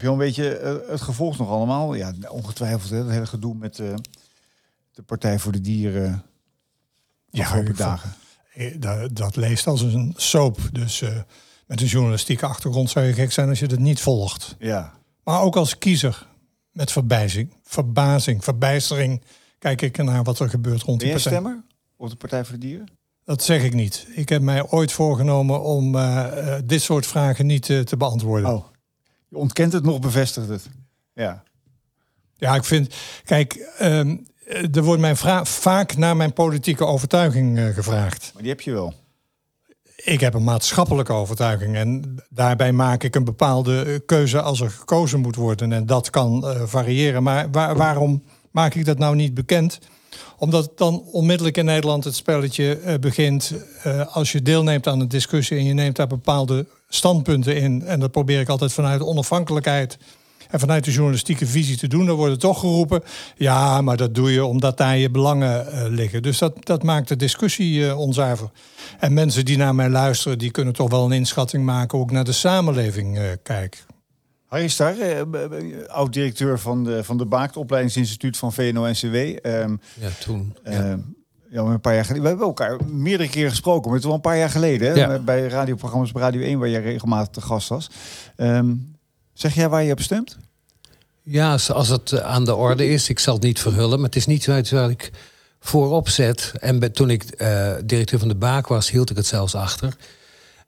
Heb je al een beetje eh, het gevolg nog allemaal? Ja, ongetwijfeld. Hè, het hele gedoe met eh, de Partij voor de Dieren. Ja, ik vond- dagen. Eh, Dat, dat leest als een soap. Dus met een journalistieke achtergrond zou je gek zijn als je het niet volgt. Ja. Maar ook als kiezer met verbijzing, verbazing, verbijstering kijk ik naar wat er gebeurt rond Ben die partij. stemmer op de Partij voor de Dieren? Dat zeg ik niet. Ik heb mij ooit voorgenomen om dit soort vragen niet te beantwoorden. Oh, je ontkent het nog, bevestigt het. Ja. Ja, ik vind, kijk, ehm, eh, er wordt mij vra- vaak naar mijn politieke overtuiging eh, gevraagd. Maar die heb je wel. Ik heb een maatschappelijke overtuiging en daarbij maak ik een bepaalde eh, keuze als er gekozen moet worden. En dat kan eh, variëren. Maar waar- waarom maak ik dat nou niet bekend? Omdat dan onmiddellijk in Nederland het spelletje eh, begint. eh, als je deelneemt aan een discussie en je neemt daar bepaalde standpunten in. En dat probeer ik altijd vanuit onafhankelijkheid en vanuit de journalistieke visie te doen. Dan wordt het toch geroepen. Ja, maar dat doe je omdat daar je belangen eh, liggen. Dus dat, dat maakt de discussie eh, onzuiver. En mensen die naar mij luisteren, die kunnen toch wel een inschatting maken. Ook naar de samenleving eh kijken. Harry Star, eh, oud-directeur van de, van de BAAK, het opleidingsinstituut van VNO-NCW. Ehm Ja, toen. eh, Ja. een paar jaar geleden. We hebben elkaar meerdere keren gesproken, maar het is wel een paar jaar geleden. Hè? Ja. Bij radioprogramma's op Radio 1, waar jij regelmatig te gast was. Ehm, zeg jij waar je hebt gestemd? Ja, als, het eh, aan de orde is, ik zal het niet verhullen, maar het is niet zoiets waar ik voorop zet. En toen ik eh, directeur van de Baak was, hield ik het zelfs achter.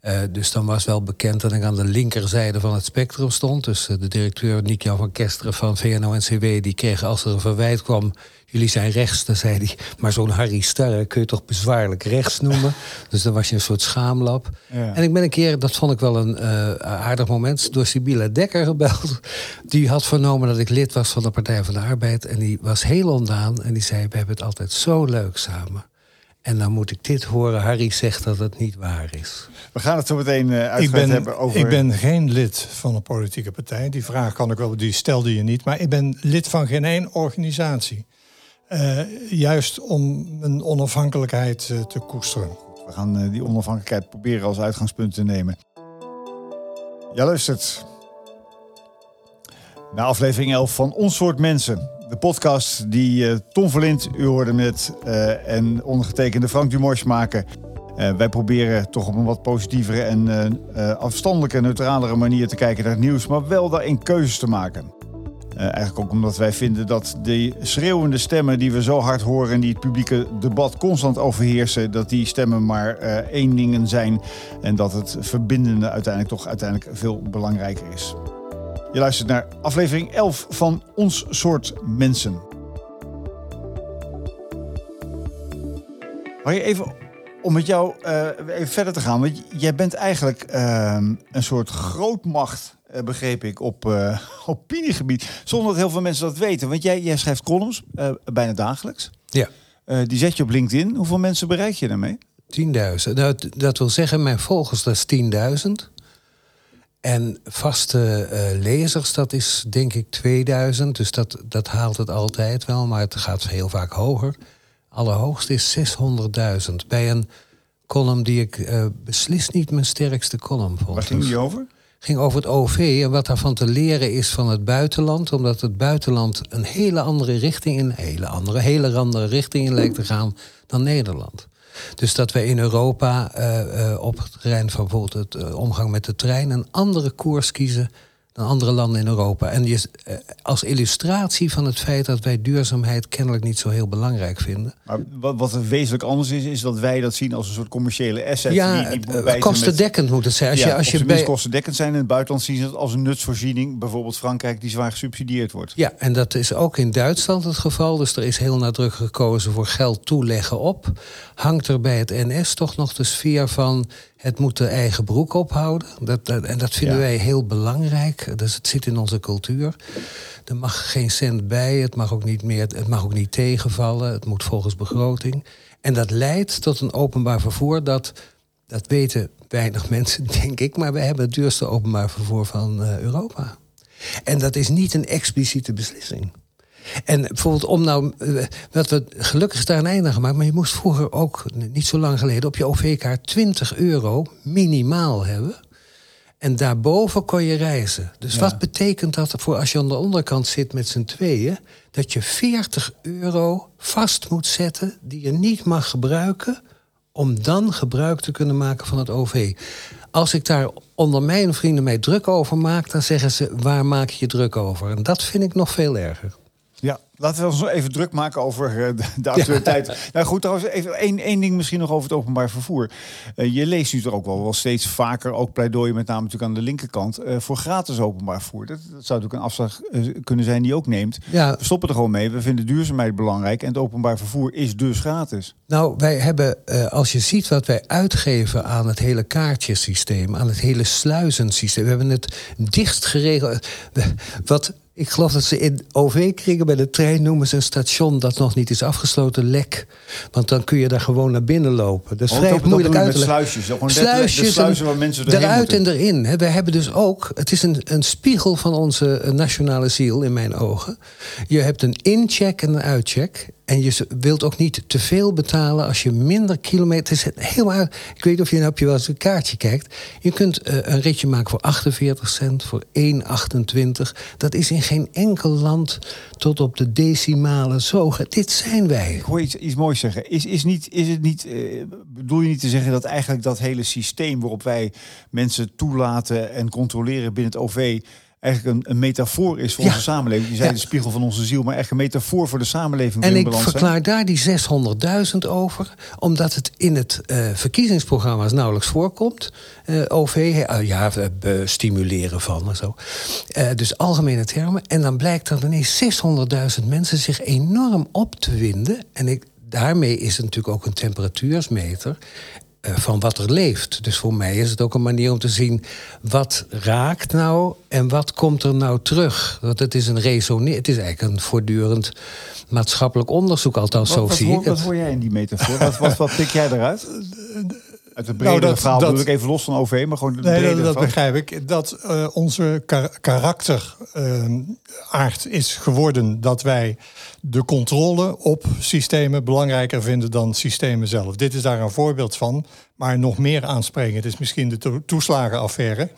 Eh, dus dan was wel bekend dat ik aan de linkerzijde van het spectrum stond. Dus de directeur Nick-Jan van Kesteren van VNO-NCW... die kreeg als er een verwijt kwam... jullie zijn rechts, dan zei hij... maar zo'n Harry Starre kun je toch bezwaarlijk rechts noemen? dus dan was je een soort schaamlap. Ja. En ik ben een keer, dat vond ik wel een eh, aardig moment... door Sibylla Dekker gebeld. Die had vernomen dat ik lid was van de Partij van de Arbeid... en die was heel ondaan en die zei... we hebben het altijd zo leuk samen... En dan moet ik dit horen. Harry zegt dat het niet waar is. We gaan het zo meteen uh, Ik uitgebreid ben, hebben over... ik ben geen lid van een politieke partij. Die vraag kan ik wel, die stelde je niet. Maar ik ben lid van geen één organisatie. Eh, juist om mijn onafhankelijkheid eh, te koesteren. We gaan eh, die onafhankelijkheid proberen als uitgangspunt te nemen. Ja, luistert. Naar aflevering 11 van Ons Soort Mensen. De podcast die Tom Verlind, u hoorde met, en ondergetekende Frank Dumors maken. Wij proberen toch op een wat positievere en afstandelijke, neutralere manier te kijken naar het nieuws, maar wel daarin keuzes te maken. Eh, eigenlijk ook omdat wij vinden dat de schreeuwende stemmen die we zo hard horen en die het publieke debat constant overheersen, dat die stemmen maar eh, één dingen zijn en dat het verbindende uiteindelijk toch uiteindelijk veel belangrijker is. Je luistert naar aflevering 11 van Ons Soort Mensen. Hou je even om met jou uh, even verder te gaan, want jij bent eigenlijk uh, een soort grootmacht, uh, begreep ik, op uh, opiniegebied. Zonder dat heel veel mensen dat weten. Want jij, jij schrijft columns uh, bijna dagelijks. Ja. die zet je op LinkedIn. Hoeveel mensen bereik je daarmee? 10.000. Dat, dat wil zeggen, mijn volgers, dat is 10.000. En vaste uh, lezers, dat is denk ik 2000. Dus dat, dat haalt het altijd wel, maar het gaat heel vaak hoger. Allerhoogst is 600.000. Bij een column die ik uh, beslist niet mijn sterkste column vond. Waar ging die over? Ging over het OV en wat daarvan te leren is van het buitenland. Omdat het buitenland een hele andere richting in, hele andere, hele andere richting in lijkt te gaan dan Nederland. Dus dat we in Europa uh, uh, op het terrein van bijvoorbeeld het uh, omgang met de trein een andere koers kiezen dan andere landen in Europa. En je, als illustratie van het feit dat wij duurzaamheid kennelijk niet zo heel belangrijk vinden. Maar wat, wat er wezenlijk anders is, is dat wij dat zien als een soort commerciële asset. Ja, die, die kostendekkend moet het zijn. Als ja, je, als je bij... kostendekkend zijn in het buitenland zien ze het als een nutsvoorziening. Bijvoorbeeld Frankrijk, die zwaar gesubsidieerd wordt. Ja, en dat is ook in Duitsland het geval. Dus er is heel nadrukkelijk gekozen voor geld toeleggen op. Hangt er bij het NS toch nog de sfeer van het moet de eigen broek ophouden. Dat, dat, en dat vinden ja. wij heel belangrijk. Dus het zit in onze cultuur. Er mag geen cent bij, het mag ook niet meer, het mag ook niet tegenvallen. Het moet volgens begroting. En dat leidt tot een openbaar vervoer dat, dat weten weinig mensen, denk ik, maar wij hebben het duurste openbaar vervoer van uh, Europa. En dat is niet een expliciete beslissing. En bijvoorbeeld om nou, uh, wat we gelukkig is daar een einde aan gemaakt, maar je moest vroeger ook, niet zo lang geleden, op je OV-kaart 20 euro minimaal hebben. En daarboven kon je reizen. Dus wat betekent dat voor als je aan de onderkant zit met z'n tweeën? Dat je 40 euro vast moet zetten die je niet mag gebruiken. om dan gebruik te kunnen maken van het OV. Als ik daar onder mijn vrienden mij druk over maak, dan zeggen ze: waar maak je je druk over? En dat vind ik nog veel erger. Ja, laten we ons even druk maken over eh, de, actualiteit. Nou goed, trouwens, even één, één ding misschien nog over het openbaar vervoer. Uh, je leest nu er ook wel, wel steeds vaker, ook pleidooien met name natuurlijk aan de linkerkant, uh, voor gratis openbaar vervoer. Dat, dat zou natuurlijk een afslag kunnen zijn die ook neemt. Ja. We stoppen er gewoon mee. We vinden duurzaamheid belangrijk en het openbaar vervoer is dus gratis. Nou, wij hebben, als je ziet wat wij uitgeven aan het hele kaartjesysteem, aan het hele sluizensysteem, we hebben het dichtst geregeld. Wat ik geloof dat ze in OV-kringen bij de trein noemen ze een station dat nog niet is afgesloten lek. Want dan kun je daar gewoon naar binnen lopen. Dat is oh, vrij moeilijk uit te leggen. Sluisjes, gewoon sluisjes de sluizen waar mensen eruit en erin. We hebben dus ook, het is een, een spiegel van onze nationale ziel in mijn ogen. Je hebt een incheck en een uitcheck. En je wilt ook niet te veel betalen als je minder kilometers... Helemaal, ik weet of je nou wel eens een kaartje kijkt. Je kunt uh, een ritje maken voor 48 cent, voor 1,28. Dat is in geen enkel land tot op de decimale zogen. Dit zijn wij. Ik hoor iets, moois zeggen. Is, is, niet, is het niet, uh, bedoel je niet te zeggen dat eigenlijk dat hele systeem... waarop wij mensen toelaten en controleren binnen het OV eigenlijk een, een metafoor is voor onze samenleving. Je zei de spiegel van onze ziel, maar echt een metafoor voor de samenleving. En ik verklaar daar die 600.000 over, omdat het in het uh, verkiezingsprogramma's nauwelijks voorkomt. Uh, OV, uh, ja, stimuleren van en zo. dus algemene termen. En dan blijkt dat ineens 600.000 mensen zich enorm op te winden. En ik, daarmee is het natuurlijk ook een temperatuursmeter. Eh, van wat er leeft. Dus voor mij is het ook een manier om te zien wat raakt nou en wat komt er nou terug. Want het is een resoneer, het is eigenlijk een voortdurend maatschappelijk onderzoek, althans wat, zo wat zie hoor, ik het. Wat hoor jij in die metafoor? wat, wat, wat pik jij eruit? Uit het brede nou, dat, verhaal dat, ik even los van OV, maar gewoon nee, dat, dat begrijp ik. Dat uh, onze kar karakteraard uh, is geworden dat wij de controle op systemen belangrijker vinden dan systemen zelf. Dit is daar een voorbeeld van, maar nog meer aansprekend is misschien de toeslagenaffaire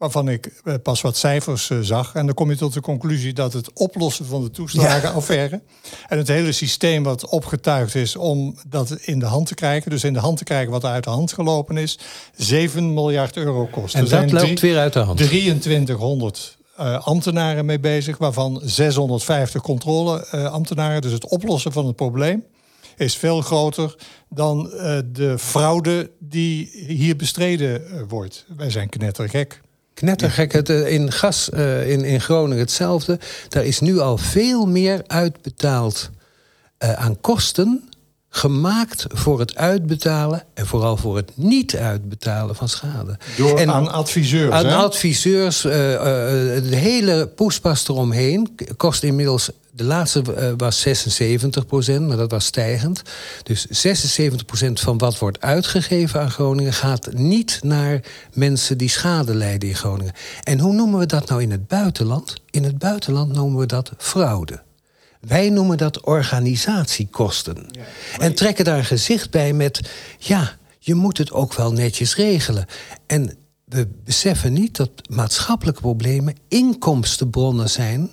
waarvan ik eh, pas wat cijfers eh, zag. En dan kom je tot de conclusie dat het oplossen van de toeslagenaffaire... en het hele systeem wat opgetuigd is om dat in de hand te krijgen... dus in de hand te krijgen wat er uit de hand gelopen is... 7 miljard euro kost. En dat loopt weer uit de hand. 2300 uh, ambtenaren mee bezig... waarvan 650 controleambtenaren. Uh, dus het oplossen van het probleem is veel groter dan uh, de fraude die hier bestreden wordt. Wij zijn knettergek. Knettergek. Het, eh, in gas uh, in, in Groningen hetzelfde. Daar is nu al veel meer uitbetaald uh, aan kosten. Gemaakt voor het uitbetalen en vooral voor het niet uitbetalen van schade. Door en aan adviseurs. Aan adviseurs. de hele poespas eromheen kost inmiddels de laatste uh, was 76 procent, maar dat was stijgend. Dus 76 procent van wat wordt uitgegeven aan Groningen gaat niet naar mensen die schade lijden in Groningen. En hoe noemen we dat nou in het buitenland? In het buitenland noemen we dat fraude. Wij noemen dat organisatiekosten. Ja, en trekken daar een gezicht bij met: ja, je moet het ook wel netjes regelen. En we beseffen niet dat maatschappelijke problemen inkomstenbronnen zijn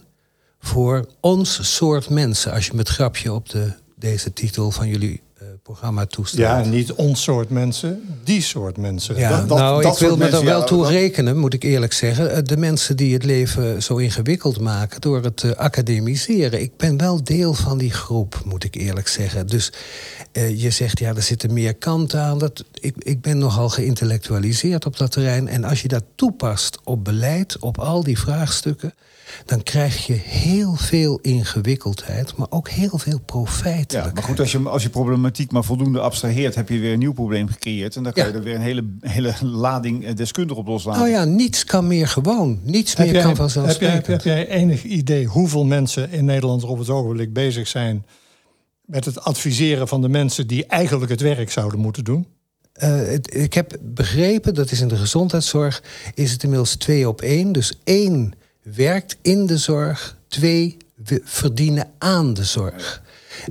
voor ons soort mensen. Als je met grapje op de, deze titel van jullie uh, programma toestaat. Ja, niet ons soort mensen, die soort mensen. Ja, dat, nou, dat ik wil me er wel toe rekenen, moet ik eerlijk zeggen. Eh, de mensen die het leven zo ingewikkeld maken door het uh, academiseren. Ik ben wel deel van die groep, moet ik eerlijk zeggen. Dus uh, je zegt, ja, er zitten meer kanten aan. Dat, ik, ik ben nogal geïntellectualiseerd op dat terrein. En als je dat toepast op beleid, op al die vraagstukken dan krijg je heel veel ingewikkeldheid, maar ook heel veel profijt. Ja, maar goed, als je, als je problematiek maar voldoende abstraheert, heb je weer een nieuw probleem gecreëerd. En dan kan je er weer een hele, hele lading eh, deskundig op loslaten. Nou ja, niets kan meer gewoon. Niets meer jij, kan vanzelfsprekend. Heb jij, heb jij enig idee hoeveel mensen in Nederland op het ogenblik bezig zijn met het adviseren van de mensen die eigenlijk het werk zouden moeten doen? Uh, ik heb begrepen, dat is in de gezondheidszorg, is het inmiddels twee op één. Dus één werkt in de zorg. Twee, we verdienen aan de zorg.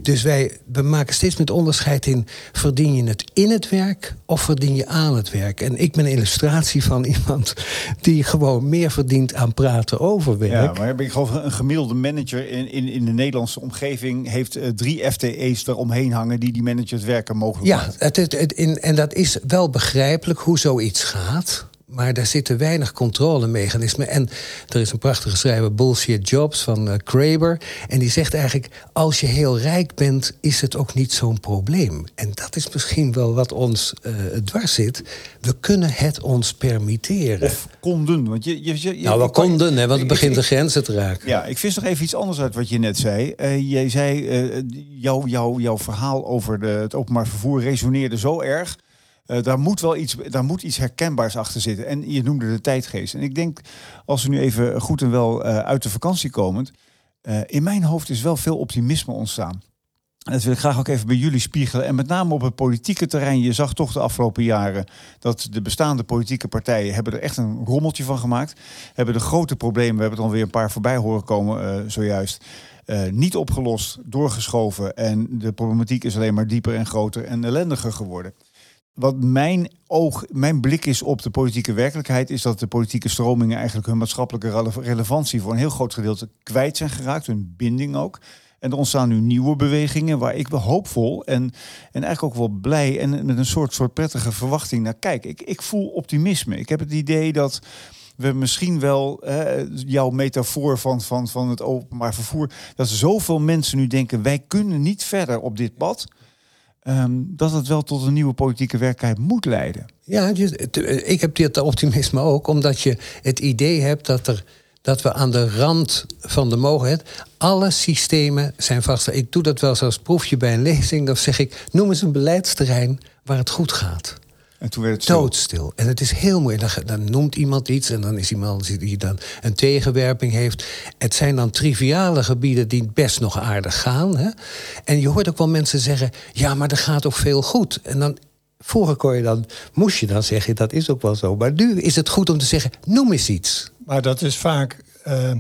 Dus wij we maken steeds met onderscheid in... verdien je het in het werk of verdien je aan het werk? En ik ben een illustratie van iemand die gewoon meer verdient aan praten over werk. Ja, maar ik geloof een gemiddelde manager in, in, in de Nederlandse omgeving... heeft uh, drie FTE's eromheen hangen die die manager het werken mogelijk ja, het, in, en dat is wel begrijpelijk hoe zoiets gaat... Maar daar zitten weinig controlemechanismen. En er is een prachtige schrijver, Bullshit Jobs, van uh, Kraber. En die zegt eigenlijk, als je heel rijk bent, is het ook niet zo'n probleem. En dat is misschien wel wat ons uh, dwars zit. We kunnen het ons permitteren. Of konden. Want je, je, je, nou, we konden, hè, want het begint de grenzen te raken. Ja, ik vis nog even iets anders uit wat je net zei. Uh, jij zei, jouw jou, jouw verhaal over de, het openbaar vervoer resoneerde zo erg uh, daar, moet wel iets, daar moet iets herkenbaars achter zitten. En je noemde de tijdgeest. En ik denk, als we nu even goed en wel uh, uit de vakantie komen. Uh, in mijn hoofd is wel veel optimisme ontstaan. En dat wil ik graag ook even bij jullie spiegelen. En met name op het politieke terrein. Je zag toch de afgelopen jaren dat de bestaande politieke partijen hebben er echt een rommeltje van gemaakt. Hebben de grote problemen, we hebben er alweer een paar voorbij horen komen zojuist. Niet opgelost, doorgeschoven. En de problematiek is alleen maar dieper en groter en ellendiger geworden wat mijn oog, mijn blik is op de politieke werkelijkheid, is dat de politieke stromingen eigenlijk hun maatschappelijke relevantie voor een heel groot gedeelte kwijt zijn geraakt, hun binding ook. En er ontstaan nu nieuwe bewegingen waar ik hoopvol en, en eigenlijk ook wel blij en met een soort, soort prettige verwachting naar kijk. Ik, ik voel optimisme. Ik heb het idee dat we misschien wel jouw metafoor van, van, van het openbaar vervoer, dat zoveel mensen nu denken wij kunnen niet verder op dit pad. Um, dat het wel tot een nieuwe politieke werkelijkheid moet leiden. Ja, ik heb dit optimisme ook, omdat je het idee hebt dat, er, dat we aan de rand van de mogelijkheid. Alle systemen zijn vast. Ik doe dat wel eens als proefje bij een lezing. Dan zeg ik: noem eens een beleidsterrein waar het goed gaat. En toen werd het stil. doodstil. En het is heel mooi. Dan, dan, noemt iemand iets en dan is iemand die dan een tegenwerping heeft. Het zijn dan triviale gebieden die best nog aardig gaan. Hè? En je hoort ook wel mensen zeggen: ja, maar er gaat ook veel goed. En dan. Vroeger kon je dan, moest je dan zeggen, dat is ook wel zo. Maar nu is het goed om te zeggen, noem eens iets. Maar dat is vaak uh,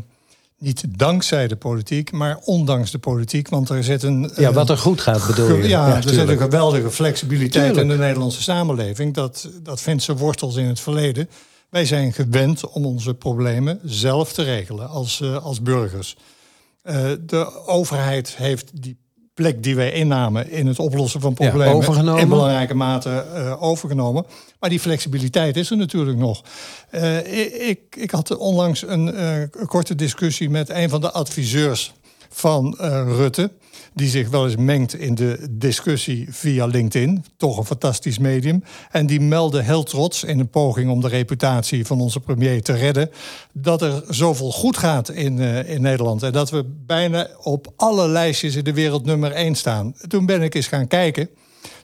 niet dankzij de politiek, maar ondanks de politiek. Want er zit een. Ja, wat er goed gaat, bedoel je? Ja, er zit een geweldige flexibiliteit tuurlijk. in de Nederlandse samenleving. Dat, dat vindt zijn wortels in het verleden. Wij zijn gewend om onze problemen zelf te regelen als, uh, als burgers. Uh, de overheid heeft die plek die wij innamen in het oplossen van problemen ja, in belangrijke mate uh, overgenomen. Maar die flexibiliteit is er natuurlijk nog. Uh, ik, ik had onlangs een, uh, een, korte discussie met een van de adviseurs van Rutte die zich wel eens mengt in de discussie via LinkedIn. Toch een fantastisch medium. En die meldde heel trots in een poging om de reputatie van onze premier te redden. dat er zoveel goed gaat in, uh, in Nederland. En dat we bijna op alle lijstjes in de wereld nummer één staan. Toen ben ik eens gaan kijken.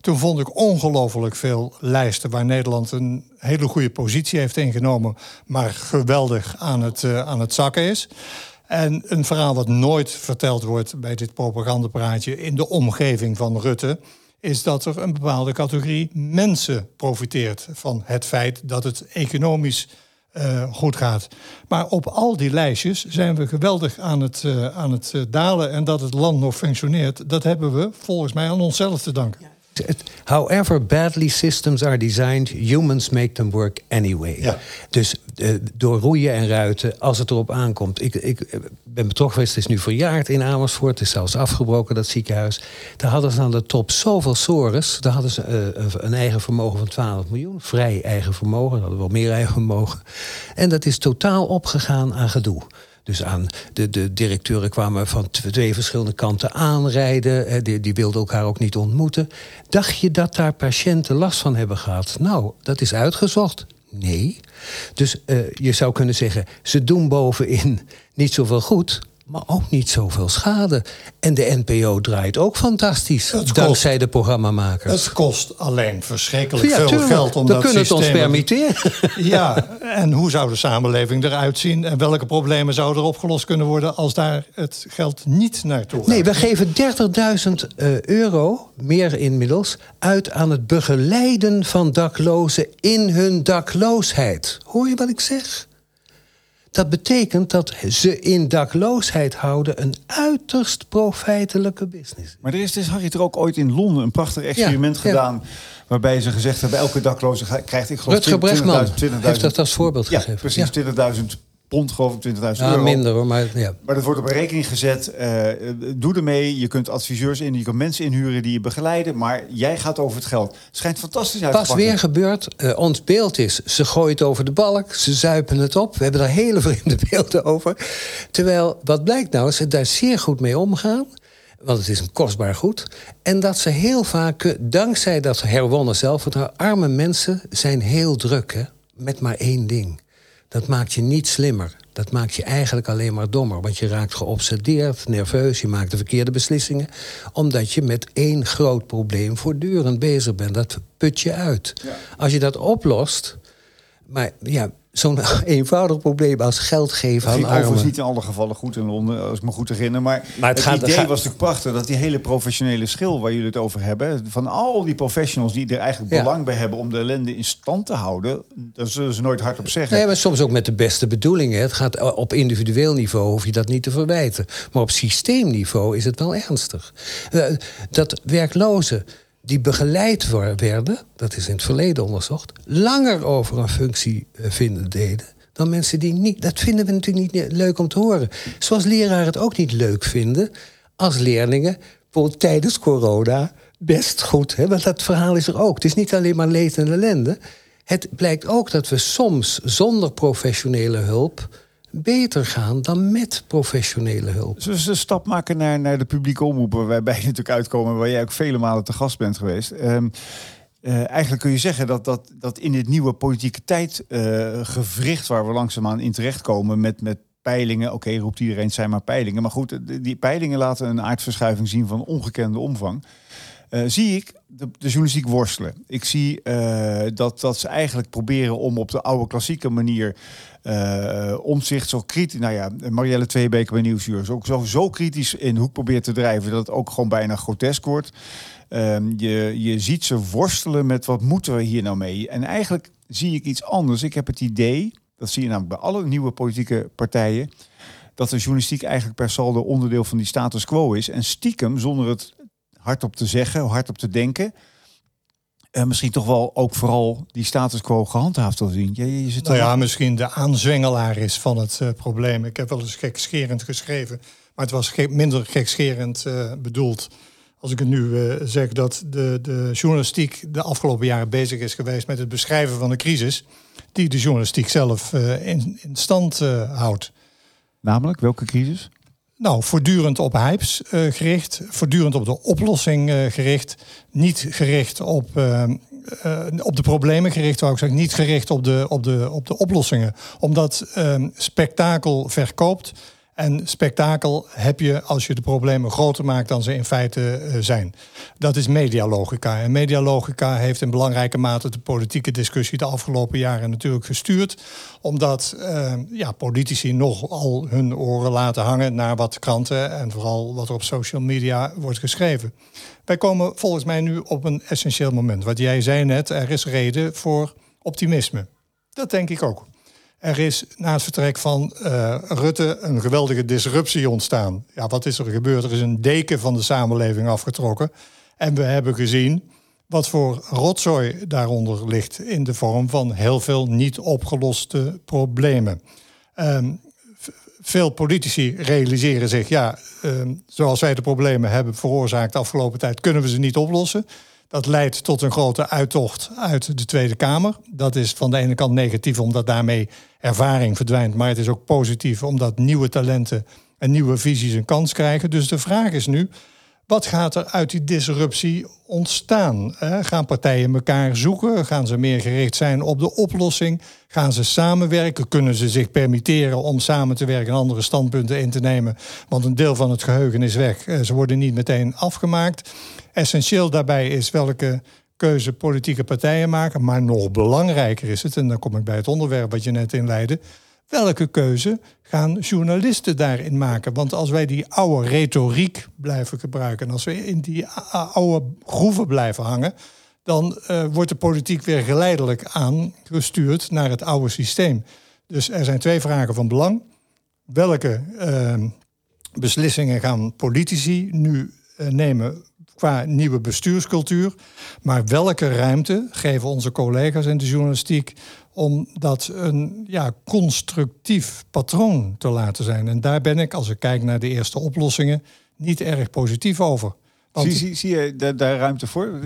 Toen vond ik ongelooflijk veel lijsten waar Nederland een hele goede positie heeft ingenomen, maar geweldig aan het, uh, aan het zakken is. En een verhaal wat nooit verteld wordt bij dit propagandapraatje in de omgeving van Rutte, is dat er een bepaalde categorie mensen profiteert van het feit dat het economisch uh, goed gaat. Maar op al die lijstjes zijn we geweldig aan het, uh, aan het uh, dalen. En dat het land nog functioneert, dat hebben we volgens mij aan onszelf te danken. However badly systems are designed, humans make them work anyway. Ja. Dus uh, door roeien en ruiten, als het erop aankomt. Ik, ik ben betrokken geweest, het is nu verjaard in Amersfoort. Het is zelfs afgebroken, dat ziekenhuis. Daar hadden ze aan de top zoveel sores. Daar hadden ze uh, een eigen vermogen van 12 miljoen. Vrij eigen vermogen, hadden wel meer eigen vermogen. En dat is totaal opgegaan aan gedoe. Dus aan de, de directeuren kwamen van twee verschillende kanten aanrijden. Die, die wilden elkaar ook niet ontmoeten. Dacht je dat daar patiënten last van hebben gehad? Nou, dat is uitgezocht. Nee. Dus uh, je zou kunnen zeggen, ze doen bovenin niet zoveel goed maar ook niet zoveel schade. En de NPO draait ook fantastisch, dankzij de programmamakers. Het kost alleen verschrikkelijk ja, veel tuurlijk, geld om dat kunnen systeem... het ons permitteren. Ja, en hoe zou de samenleving eruit zien... en welke problemen zouden er opgelost kunnen worden... als daar het geld niet naartoe gaat? Nee, we geven 30.000 uh, euro, meer inmiddels... uit aan het begeleiden van daklozen in hun dakloosheid. Hoor je wat ik zeg? Dat betekent dat ze in dakloosheid houden een uiterst profijtelijke business. Maar er is dus, Harry, er ook ooit in Londen een prachtig experiment gedaan... waarbij ze gezegd hebben, elke dakloze krijgt, ik geloof, Rutger Bregman heeft dat als voorbeeld ja, gegeven. Precies, 20.000 pond, geloof ik, 20.000 ja, euro. minder hoor, maar ja. Maar dat wordt op een rekening gezet. Uh, doe ermee. Je kunt adviseurs in, je kunt mensen inhuren die je begeleiden. Maar jij gaat over het geld. Schijnt fantastisch uit te Pas weer gebeurd. Uh, ons beeld is, ze gooien het over de balk. Ze zuipen het op. We hebben daar hele vreemde beelden over. Terwijl, wat blijkt nou, ze daar zeer goed mee omgaan. Want het is een kostbaar goed. En dat ze heel vaak, dankzij dat herwonnen zelfvertrouwen... arme mensen zijn heel druk, hè, met maar één ding dat maakt je niet slimmer. Dat maakt je eigenlijk alleen maar dommer. Want je raakt geobsedeerd, nerveus, je maakt de verkeerde beslissingen. Omdat je met één groot probleem voortdurend bezig bent. Dat put je uit. Ja. Als je dat oplost. Maar ja, zo'n eenvoudig probleem als geld geven aan armen. overigens niet in alle gevallen goed in Londen, als ik me goed herinner. Maar, maar het, het idee was natuurlijk prachtig dat die hele professionele schil waar jullie het over hebben... van al die professionals die er eigenlijk ja. belang bij hebben om de ellende in stand te houden... daar zullen ze nooit hardop zeggen. Nee, maar soms ook met de beste bedoelingen. Het gaat op individueel niveau, hoef je dat niet te verwijten. Maar op systeemniveau is het wel ernstig. Uh, dat werklozen die begeleid werden, dat is in het verleden onderzocht, langer over een functie vinden deden dan mensen die niet. Dat vinden we natuurlijk niet leuk om te horen. Zoals leraren het ook niet leuk vinden als leerlingen tijdens corona best goed. Hè? Want dat verhaal is er ook. Het is niet alleen maar leed en ellende. Het blijkt ook dat we soms zonder professionele hulp beter gaan dan met professionele hulp. We een stap maken naar, naar de publieke omroepen... waarbij je natuurlijk uitkomen... waar jij ook vele malen te gast bent geweest... Um, uh, eigenlijk kun je zeggen dat, dat, dat in dit nieuwe politieke tijdgevricht... Uh, waar we langzaamaan in terechtkomen met, met peilingen... oké, roept iedereen, zijn maar peilingen. Maar goed, die peilingen laten een aardverschuiving zien van ongekende omvang. Uh, zie ik de, journalistiek worstelen. Ik zie uh, dat, dat ze eigenlijk proberen om op de oude klassieke manier uh, omzicht zo kritisch. Nou ja, Marielle Tweebeke bij Nieuwsuur is ook zo, zo kritisch in hoek probeert te drijven dat het ook gewoon bijna grotesk wordt. Um, je, je ziet ze worstelen met wat moeten we hier nou mee. En eigenlijk zie ik iets anders. Ik heb het idee, dat zie je namelijk bij alle nieuwe politieke partijen, dat de journalistiek eigenlijk per saldo onderdeel van die status quo is. En stiekem, zonder het hardop te zeggen, hardop te denken. Uh, misschien toch wel ook vooral die status quo gehandhaafd wil zien. Je, je zit nou ja, misschien de aanzwengelaar is van het uh, probleem. Ik heb wel eens gekscherend geschreven, maar het was ge minder gekscherend uh, bedoeld. Als ik het nu zeg dat de, de journalistiek de afgelopen jaren bezig is geweest met het beschrijven van de crisis, die de journalistiek zelf in, in, stand houdt. Namelijk, welke crisis? Nou, voortdurend op hypes uh, gericht, voortdurend op de oplossing uh, gericht, niet gericht op, uh, op de problemen gericht, wou ik zeggen, niet gericht op de, op de, op de oplossingen. Omdat ehm, spektakel verkoopt en spektakel heb je als je de problemen groter maakt dan ze in feite uh, zijn. Dat is medialogica. En medialogica heeft in belangrijke mate de politieke discussie de afgelopen jaren natuurlijk gestuurd. Omdat uh, ja, politici nogal hun oren laten hangen naar wat kranten en vooral wat er op social media wordt geschreven. Wij komen volgens mij nu op een essentieel moment. Wat jij zei net, er is reden voor optimisme. Dat denk ik ook. Er is na het vertrek van uh, Rutte een geweldige disruptie ontstaan. Ja, wat is er gebeurd? Er is een deken van de samenleving afgetrokken. En we hebben gezien wat voor rotzooi daaronder ligt in de vorm van heel veel niet opgeloste problemen. Um, veel politici realiseren zich, ja, um, zoals wij de problemen hebben veroorzaakt de afgelopen tijd, kunnen we ze niet oplossen. Dat leidt tot een grote uittocht uit de Tweede Kamer. Dat is van de ene kant negatief, omdat daarmee ervaring verdwijnt. Maar het is ook positief, omdat nieuwe talenten en nieuwe visies een kans krijgen. Dus de vraag is nu, wat gaat er uit die disruptie ontstaan? Gaan partijen elkaar zoeken? Gaan ze meer gericht zijn op de oplossing? Gaan ze samenwerken? Kunnen ze zich permitteren om samen te werken en andere standpunten in te nemen? Want een deel van het geheugen is weg. Eh, ze worden niet meteen afgemaakt. Essentieel daarbij is welke keuze politieke partijen maken. Maar nog belangrijker is het, en dan kom ik bij het onderwerp wat je net inleidde. Welke keuze gaan journalisten daarin maken? Want als wij die oude retoriek blijven gebruiken, en als we in die oude groeven blijven hangen, dan uh, wordt de politiek weer geleidelijk aangestuurd naar het oude systeem. Dus er zijn twee vragen van belang. Welke ehm, beslissingen gaan politici nu eh, nemen qua nieuwe bestuurscultuur? Maar welke ruimte geven onze collega's in de journalistiek om dat een ja, constructief patroon te laten zijn? En daar ben ik, als ik kijk naar de eerste oplossingen, niet erg positief over. Zie, zie, zie je daar, daar ruimte voor?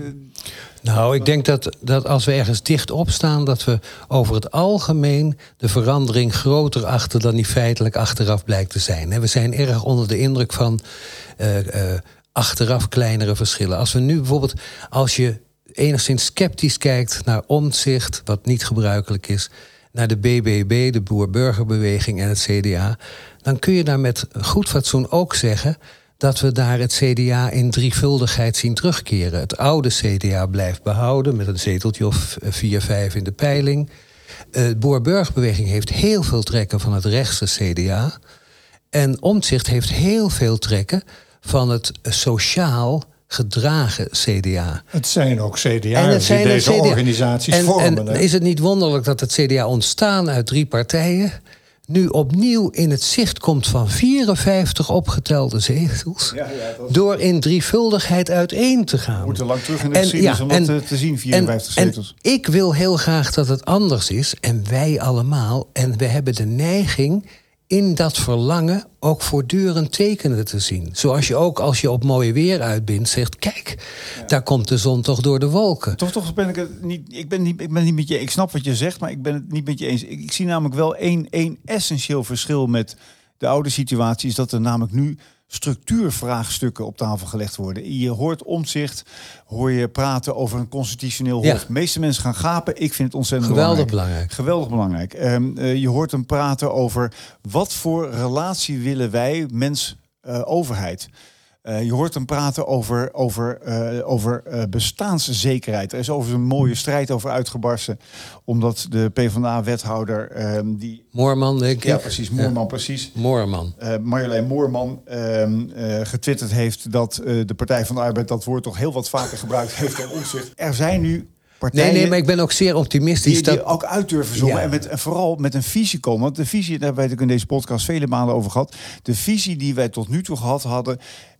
Nou, ik denk dat, dat als we ergens dicht op staan, dat we over het algemeen de verandering groter achter dan die feitelijk achteraf blijkt te zijn. We zijn erg onder de indruk van uh, uh, achteraf kleinere verschillen. Als we nu bijvoorbeeld, als je enigszins sceptisch kijkt naar omzicht, wat niet gebruikelijk is, naar de BBB, de Boer-Burgerbeweging en het CDA, dan kun je daar met goed fatsoen ook zeggen dat we daar het CDA in drievuldigheid zien terugkeren. Het oude CDA blijft behouden met een zeteltje of 4, 5 in de peiling. De Boer-Burgerbeweging heeft heel veel trekken van het rechtse CDA. En Omtzigt heeft heel veel trekken van het sociaal gedragen CDA. Het zijn ook CDA's die deze organisaties en, vormen. En is het niet wonderlijk dat het CDA ontstaan uit drie partijen... nu opnieuw in het zicht komt van 54 opgetelde zetels... Ja, ja, door in drievuldigheid uiteen te gaan. We moeten lang terug in de geschiedenis om dat te zien, 54 zetels. En ik wil heel graag dat het anders is, en wij allemaal. En we hebben de neiging in dat verlangen ook voortdurend tekenen te zien. Zoals je ook als je op mooie weer uitbindt zegt... kijk, daar komt de zon toch door de wolken. Toch, toch ben ik het niet... Ik ben niet, ik ben niet met je... Ik snap wat je zegt, maar ik ben het niet met je eens. Ik, ik zie namelijk wel één, één essentieel verschil met de oude situatie... is dat er namelijk nu structuurvraagstukken op tafel gelegd worden. Je hoort omzicht, hoor je praten over een constitutioneel hof. De meeste mensen gaan gapen. Ik vind het ontzettend Geweldig belangrijk. Geweldig belangrijk. Um, uh, je hoort hem praten over wat voor relatie willen wij, mens-overheid. Uh, uh, je hoort hem praten over, over, uh, over uh, bestaanszekerheid. Er is over een mooie strijd over uitgebarsten. Omdat de PvdA-wethouder... Ehm, die... Moorman, denk ik. Ja, precies. Moorman, ja. precies. Moorman. Marjolein Moorman ehm, getwitterd heeft... dat de Partij van de Arbeid dat woord toch heel wat vaker gebruikt heeft dan omzicht. Er zijn nu Partijen, nee, nee, maar ik ben ook zeer optimistisch. Die, die dat... ook uit durven. Ja. En, met, en vooral met een visie komen. Want de visie, daar hebben het in deze podcast vele malen over gehad. De visie die wij tot nu toe gehad hadden.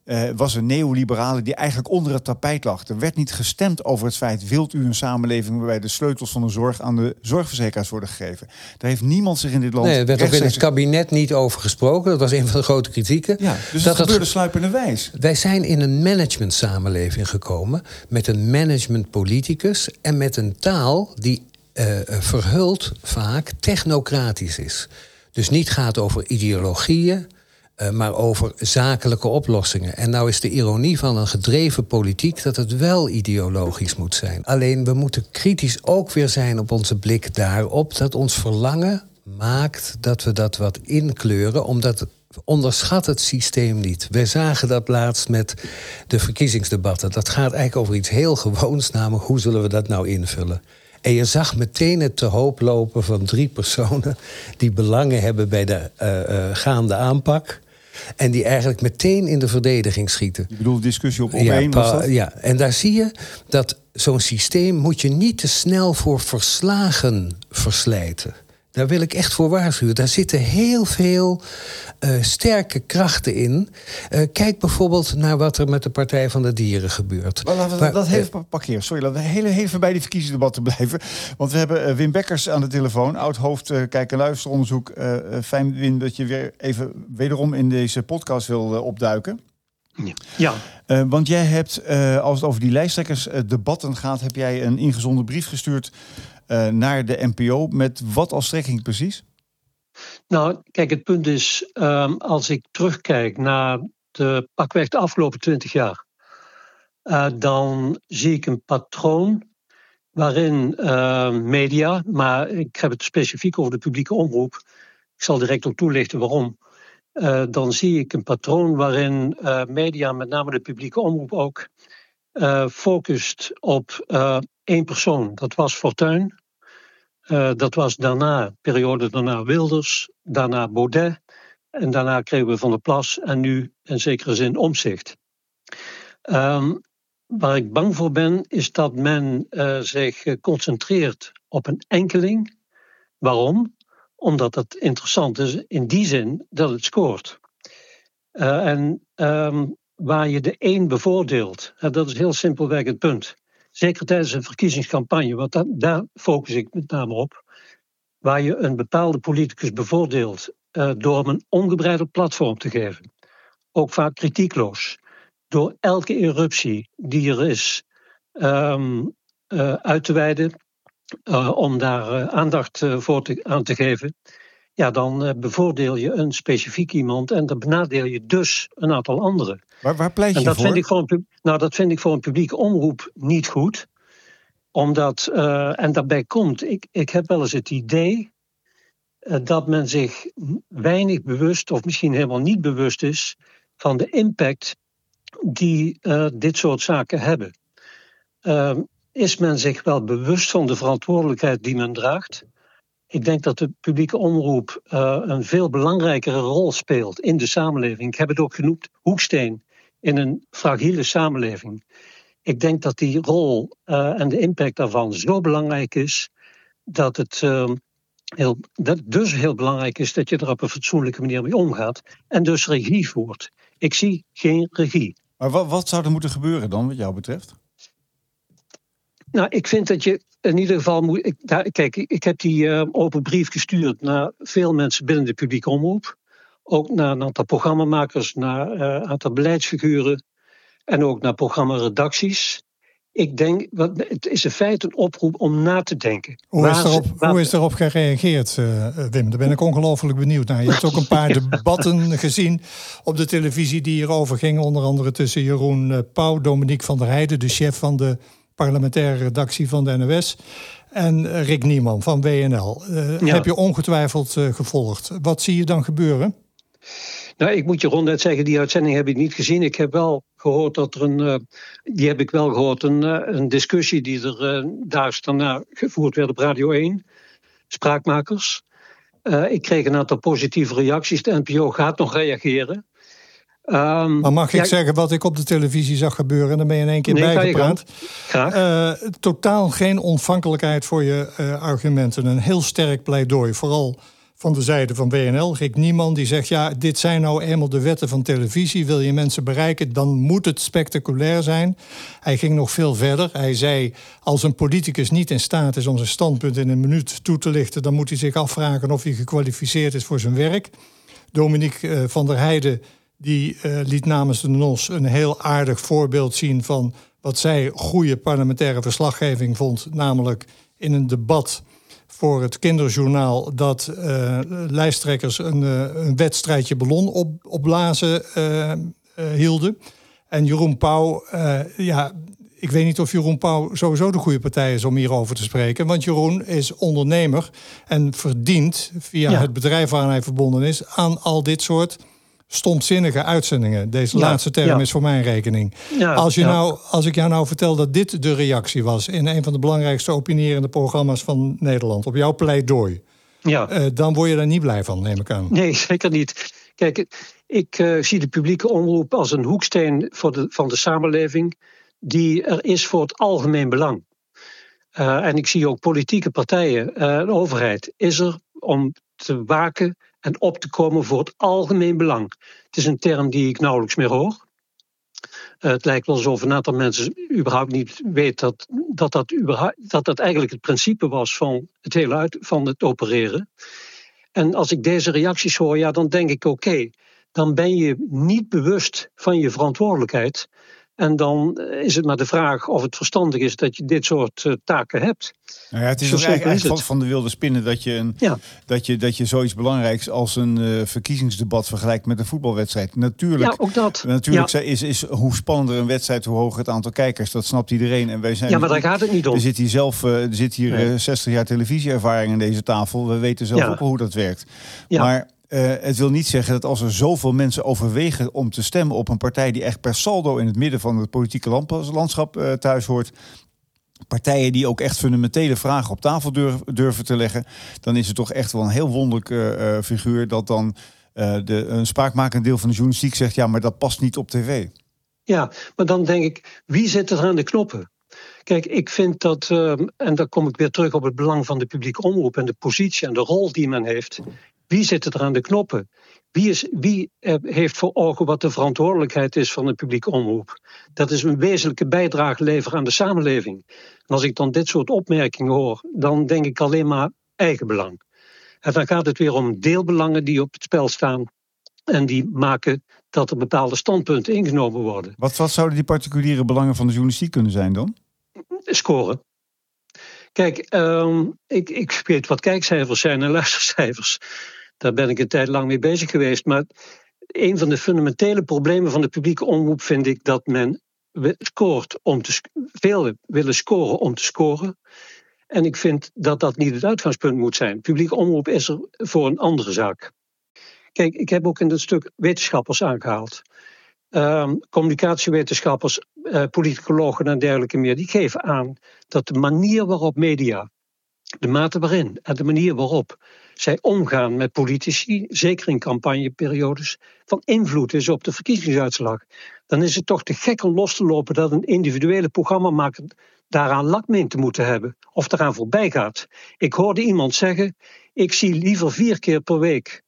Uh, was een neoliberale die eigenlijk onder het tapijt lag. Er werd niet gestemd over het feit... wilt u een samenleving waarbij de sleutels van de zorg... aan de zorgverzekeraars worden gegeven. Daar heeft niemand zich in dit land... Nee, er werd ook in het kabinet niet over gesproken. Dat was een van de grote kritieken. Ja, dus dat het gebeurde sluipende wijs. Wij zijn in een management samenleving gekomen... met een management politicus... en met een taal die uh, verhuld vaak technocratisch is. Dus niet gaat over ideologieën uh, maar over zakelijke oplossingen. En nou is de ironie van een gedreven politiek dat het wel ideologisch moet zijn. Alleen we moeten kritisch ook weer zijn op onze blik daarop dat ons verlangen maakt dat we dat wat inkleuren, omdat onderschat het systeem niet. Wij zagen dat laatst met de verkiezingsdebatten. Dat gaat eigenlijk over iets heel gewoons, namelijk hoe zullen we dat nou invullen. En je zag meteen het te hoop lopen van drie personen die belangen hebben bij de uh, uh, gaande aanpak. En die eigenlijk meteen in de verdediging schieten. Je bedoelt discussie op, op ja, één? Dat? Ja, en daar zie je dat zo'n systeem moet je niet te snel voor verslagen verslijten. Daar wil ik echt voor waarschuwen. Daar zitten heel veel uh, sterke krachten in. Uh, kijk bijvoorbeeld naar wat er met de Partij van de Dieren gebeurt. Maar laten we maar, dat even uh, parkeren. Sorry, laten we heel even bij die verkiezingsdebatten blijven. Want we hebben Wim Bekkers aan de telefoon. Oud-hoofd Kijk- en Luisteronderzoek. fijn, Wim, dat je weer even wederom in deze podcast wil opduiken. Ja. Uh, want jij hebt, uh, als het over die lijsttrekkersdebatten gaat, heb jij een ingezonden brief gestuurd uh, naar de NPO. Met wat als strekking precies? Nou, kijk, het punt is, um, als ik terugkijk naar de pakweg de afgelopen twintig jaar, dan zie ik een patroon waarin media, maar ik heb het specifiek over de publieke omroep. Ik zal direct ook toelichten waarom uh, dan zie ik een patroon waarin media, met name de publieke omroep ook, focust op één persoon. Dat was Fortuyn. dat was daarna, periode daarna Wilders, daarna Baudet. En daarna kregen we Van der Plas en nu in zekere zin omzicht. Um, waar ik bang voor ben, is dat men zich concentreert op een enkeling. Waarom? omdat het interessant is in die zin dat het scoort. Uh, en um, waar je de een bevoordeelt, dat is heel simpelweg het punt. Zeker tijdens een verkiezingscampagne, want daar focus ik met name op. Waar je een bepaalde politicus bevoordeelt uh, door hem een ongebreideld platform te geven. Ook vaak kritiekloos. Door elke eruptie die er is um, uh, uit te wijden, uh, om daar aandacht voor te, aan te geven ja, dan uh, bevoordeel je een specifiek iemand en dan benadeel je dus een aantal anderen. Waar, waar pleit je en dat voor? Vind ik voor een, nou, dat vind ik voor een publieke omroep niet goed. Omdat, uh, en daarbij komt, ik, ik heb wel eens het idee uh, dat men zich weinig bewust, of misschien helemaal niet bewust is, van de impact die dit soort zaken hebben. Ehm, is men zich wel bewust van de verantwoordelijkheid die men draagt? Ik denk dat de publieke omroep uh, een veel belangrijkere rol speelt in de samenleving. Ik heb het ook genoemd, hoeksteen in een fragiele samenleving. Ik denk dat die rol uh, en de impact daarvan zo belangrijk is dat het uh, heel, dat dus heel belangrijk is dat je er op een fatsoenlijke manier mee omgaat en dus regie voert. Ik zie geen regie. Maar wat, wat zou er moeten gebeuren dan, wat jou betreft? Nou, ik vind dat je in ieder geval moet. Ik, daar, kijk, ik heb die uh, open brief gestuurd naar veel mensen binnen de publieke omroep. Ook naar een aantal programmamakers, naar uh, een aantal beleidsfiguren. En ook naar programmaredacties. Ik denk, wat, het is in feite een oproep om na te denken. Hoe is erop, waar, hoe is erop gereageerd, uh, Wim? Daar ben ik ongelooflijk benieuwd naar. Je hebt ook een paar debatten gezien op de televisie die hierover gingen. Onder andere tussen Jeroen Pauw, Dominique van der Heijden, de chef van de parlementaire redactie van de NOS. En Rick Nieman van WNL. Uh, ja. Heb je ongetwijfeld uh, gevolgd. Wat zie je dan gebeuren? Nou, ik moet je ronduit zeggen, die uitzending heb ik niet gezien. Ik heb wel gehoord dat er een. Uh, die heb ik wel gehoord, een, een discussie die er daags daarna gevoerd werd op Radio 1. Spraakmakers. ik kreeg een aantal positieve reacties. De NPO gaat nog reageren. Um, maar mag ik ja, zeggen wat ik op de televisie zag gebeuren? En dan ben je in één keer nee, bijgepraat. Graag. Uh, totaal geen ontvankelijkheid voor je uh, argumenten. Een heel sterk pleidooi. Vooral van de zijde van WNL. Rick Nieman die zegt... ja, dit zijn nou eenmaal de wetten van televisie. Wil je mensen bereiken, dan moet het spectaculair zijn. Hij ging nog veel verder. Hij zei, als een politicus niet in staat is... om zijn standpunt in een minuut toe te lichten... dan moet hij zich afvragen of hij gekwalificeerd is voor zijn werk. Dominique uh, van der Heijden die uh, liet namens de NOS een heel aardig voorbeeld zien van wat zij goede parlementaire verslaggeving vond. Namelijk in een debat voor het kinderjournaal dat uh, lijsttrekkers een, uh, een, wedstrijdje ballon op, opblazen hielden. En Jeroen Pauw, ja, ik weet niet of Jeroen Pauw sowieso de goede partij is om hierover te spreken. Want Jeroen is ondernemer en verdient via ja. het bedrijf waaraan hij verbonden is aan al dit soort stomzinnige uitzendingen. Deze ja, laatste term ja. is voor mijn rekening. Ja, als, je nou, als ik jou nou vertel dat dit de reactie was... in een van de belangrijkste opinierende programma's van Nederland... op jouw pleidooi, ja. Uh, dan word je daar niet blij van, neem ik aan. Nee, zeker niet. Kijk, ik uh, zie de publieke omroep als een hoeksteen voor de, van de samenleving... die er is voor het algemeen belang. Uh, en ik zie ook politieke partijen, de overheid, is er om te waken en op te komen voor het algemeen belang. Het is een term die ik nauwelijks meer hoor. Uh, het lijkt wel alsof een aantal mensen überhaupt niet weten dat dat, dat, dat eigenlijk het principe was van het hele uit, van het opereren. En als ik deze reacties hoor, ja, dan denk ik oké, dan ben je niet bewust van je verantwoordelijkheid. En dan is het maar de vraag of het verstandig is dat je dit soort uh, taken hebt. Nou ja, het is Zo eigenlijk, eigenlijk van de wilde spinnen dat je, een, ja. dat je, dat je zoiets belangrijks als een uh, verkiezingsdebat vergelijkt met een voetbalwedstrijd. Natuurlijk, ja, ook dat. natuurlijk ja. is, is hoe spannender een wedstrijd, hoe hoger het aantal kijkers. Dat snapt iedereen. En wij zijn, ja, maar daar gaat het niet om. Er zit hier zelf uh, er zit hier nee. 60 jaar televisieervaring aan deze tafel. We weten zelf ook hoe dat werkt. Maar uh, het wil niet zeggen dat als er zoveel mensen overwegen om te stemmen op een partij die echt per saldo in het midden van het politieke landschap uh, thuis hoort. Partijen die ook echt fundamentele vragen op tafel durven, te leggen, dan is het toch echt wel een heel wonderlijke uh, figuur dat dan de, een spraakmakend deel van de journalistiek zegt: ja, maar dat past niet op tv. Ja, maar dan denk ik, wie zit er aan de knoppen? Kijk, ik vind dat, ehm, en dan kom ik weer terug op het belang van de publieke omroep en de positie en de rol die men heeft. Wie zit er aan de knoppen? Wie, is, wie eh, heeft voor ogen wat de verantwoordelijkheid is van de publieke omroep? Dat is een wezenlijke bijdrage leveren aan de samenleving. En als ik dan dit soort opmerkingen hoor, dan denk ik alleen maar eigenbelang. En dan gaat het weer om deelbelangen die op het spel staan. En die maken dat er bepaalde standpunten ingenomen worden. Wat, wat zouden die particuliere belangen van de journalistiek kunnen zijn dan? Scoren. Kijk, ehm, ik, ik weet wat kijkcijfers zijn en luistercijfers. Daar ben ik een tijd lang mee bezig geweest. Maar een van de fundamentele problemen van de publieke omroep vind ik dat men scoort om te veel willen scoren om te scoren. En ik vind dat dat niet het uitgangspunt moet zijn. Publieke omroep is er voor een andere zaak. Kijk, ik heb ook in dat stuk wetenschappers aangehaald. Uh, communicatiewetenschappers, uh, politicologen en dergelijke meer, die geven aan dat de manier waarop media, de mate waarin en de manier waarop zij omgaan met politici, zeker in campagneperiodes, van invloed is op de verkiezingsuitslag. Dan is het toch te gek om los te lopen dat een individuele programmamaker daaraan lak mee te moeten hebben of eraan voorbij gaat. Ik hoorde iemand zeggen: ik zie liever vier keer per week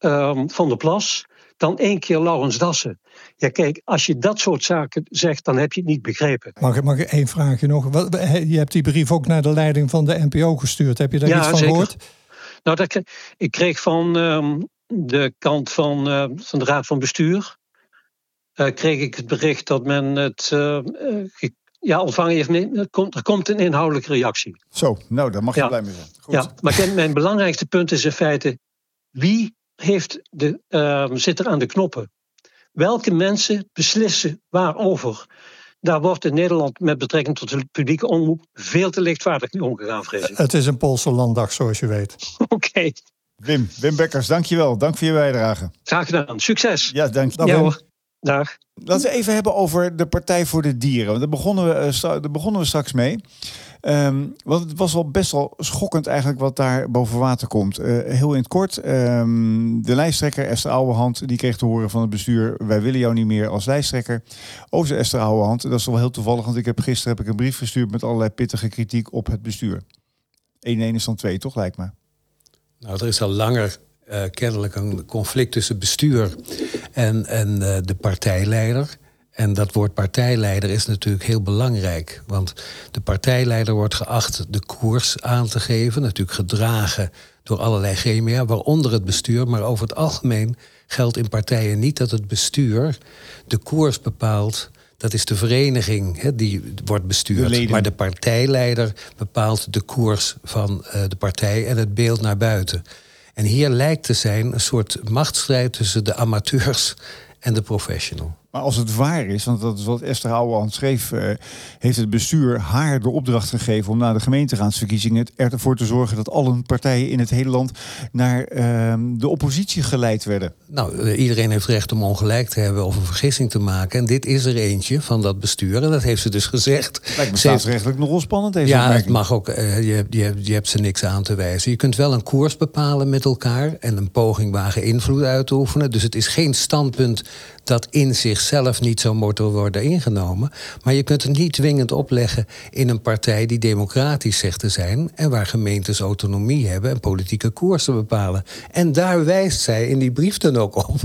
um, Van der Plas dan één keer Laurens Dassen. Ja, kijk, als je dat soort zaken zegt, dan heb je het niet begrepen. Mag ik, mag ik één vraagje nog? Je hebt die brief ook naar de leiding van de NPO gestuurd. Heb je daar iets van zeker. gehoord? Nou, dat, ik kreeg van um, de kant van, uh, van de Raad van Bestuur. Uh, kreeg ik het bericht dat men het uh, ja, ontvangen heeft. Er komt, er komt een inhoudelijke reactie. Zo, nou, daar mag je blij mee zijn. Goed. Ja, maar mijn belangrijkste punt is in feite: wie heeft de, uh, zit er aan de knoppen? Welke mensen beslissen waarover? Daar wordt in Nederland met betrekking tot de publieke omroep veel te lichtvaardig mee omgegaan, vrees ik. Het is een Poolse landdag, zoals je weet. Oké. Wim, Wim Bekkers, dankjewel. Dank voor je bijdrage. Graag gedaan. Succes. Ja, dank je. Ja, hoor. Dag. Laten we even hebben over de Partij voor de Dieren. Want daar begonnen we, uh, daar begonnen we straks mee. Um, want het was wel best wel schokkend eigenlijk wat daar boven water komt. Uh, heel in het kort, um, de lijsttrekker Esther Ouwehand... die kreeg te horen van het bestuur... wij willen jou niet meer als lijsttrekker. Over Esther Ouwehand, dat is wel heel toevallig... want ik heb gisteren heb ik een brief gestuurd... met allerlei pittige kritiek op het bestuur. 1 1 is dan 2, toch lijkt me? Nou, er is al langer uh, kennelijk een conflict tussen bestuur en, en uh, de partijleider. En dat woord partijleider is natuurlijk heel belangrijk. Want de partijleider wordt geacht de koers aan te geven. Natuurlijk gedragen door allerlei gremia, waaronder het bestuur. Maar over het algemeen geldt in partijen niet dat het bestuur de koers bepaalt. Dat is de vereniging die wordt bestuurd. maar de partijleider bepaalt de koers van uh, de partij en het beeld naar buiten. En hier lijkt te zijn een soort machtsstrijd tussen de amateurs en de professional. Maar als het waar is, want dat is wat Esther Ouwehand schreef, uh, heeft het bestuur haar de opdracht gegeven om na de gemeenteraadsverkiezingen ervoor te zorgen dat alle partijen in het hele land naar uh, de oppositie geleid werden. Nou, uh, iedereen heeft recht om ongelijk te hebben of een vergissing te maken. En dit is er eentje van dat bestuur. En dat heeft ze dus gezegd. Lijkt me staatsrechtelijk nogal spannend. Deze ja, het mag ook. Uh, je, je, je hebt ze niks aan te wijzen. Je kunt wel een koers bepalen met elkaar en een poging wagen invloed uit te oefenen. Dus het is geen standpunt dat in zichzelf niet zo moet worden ingenomen. Maar je kunt het niet dwingend opleggen in een partij die democratisch zegt te zijn en waar gemeentes autonomie hebben en politieke koersen bepalen. En daar wijst zij in die brief dan ook op.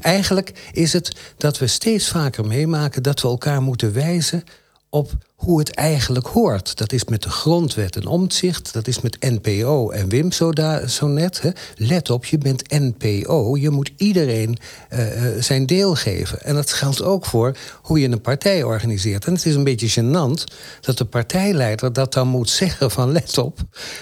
Eigenlijk is het dat we steeds vaker meemaken dat we elkaar moeten wijzen op hoe het eigenlijk hoort. Dat is met de grondwet en omzicht, dat is met NPO en Wim zo, zo net. Hè. Let op, je bent NPO, je moet iedereen uh, zijn deel geven. En dat geldt ook voor hoe je een partij organiseert. En het is een beetje gênant dat de partijleider dat dan moet zeggen van let op.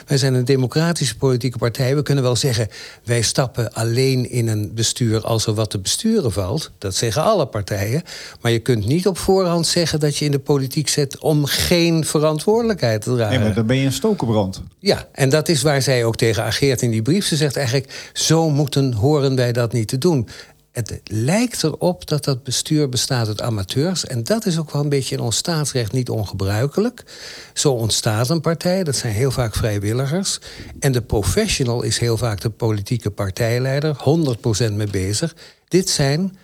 Wij zijn een democratische politieke partij. We kunnen wel zeggen, wij stappen alleen in een bestuur als er wat te besturen valt. Dat zeggen alle partijen. Maar je kunt niet op voorhand zeggen dat je in de politiek zet om geen verantwoordelijkheid te dragen. Nee, maar dan ben je een stokenbrand. Ja, en dat is waar zij ook tegen ageert in die brief. Ze zegt eigenlijk, zo moeten horen wij dat niet te doen. Het lijkt erop dat dat bestuur bestaat uit amateurs. En dat is ook wel een beetje in ons staatsrecht niet ongebruikelijk. Zo ontstaat een partij, dat zijn heel vaak vrijwilligers. En de professional is heel vaak de politieke partijleider, 100% mee bezig. Dit zijn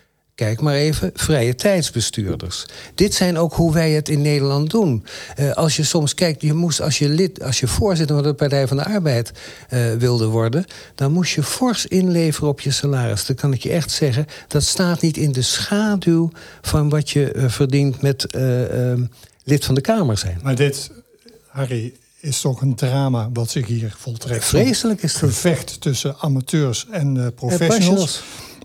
Kijk maar even, vrije tijdsbestuurders. Dit zijn ook hoe wij het in Nederland doen. Uh, als je soms kijkt, je moest als je lid, als je voorzitter van de Partij van de Arbeid uh, wilde worden, dan moest je fors inleveren op je salaris. Dan kan ik je echt zeggen, dat staat niet in de schaduw van wat je uh, verdient met lid van de Kamer zijn. Maar dit, Harry, is toch een drama wat zich hier voltrekt. Vreselijk is het. Gevecht tussen amateurs en professionals.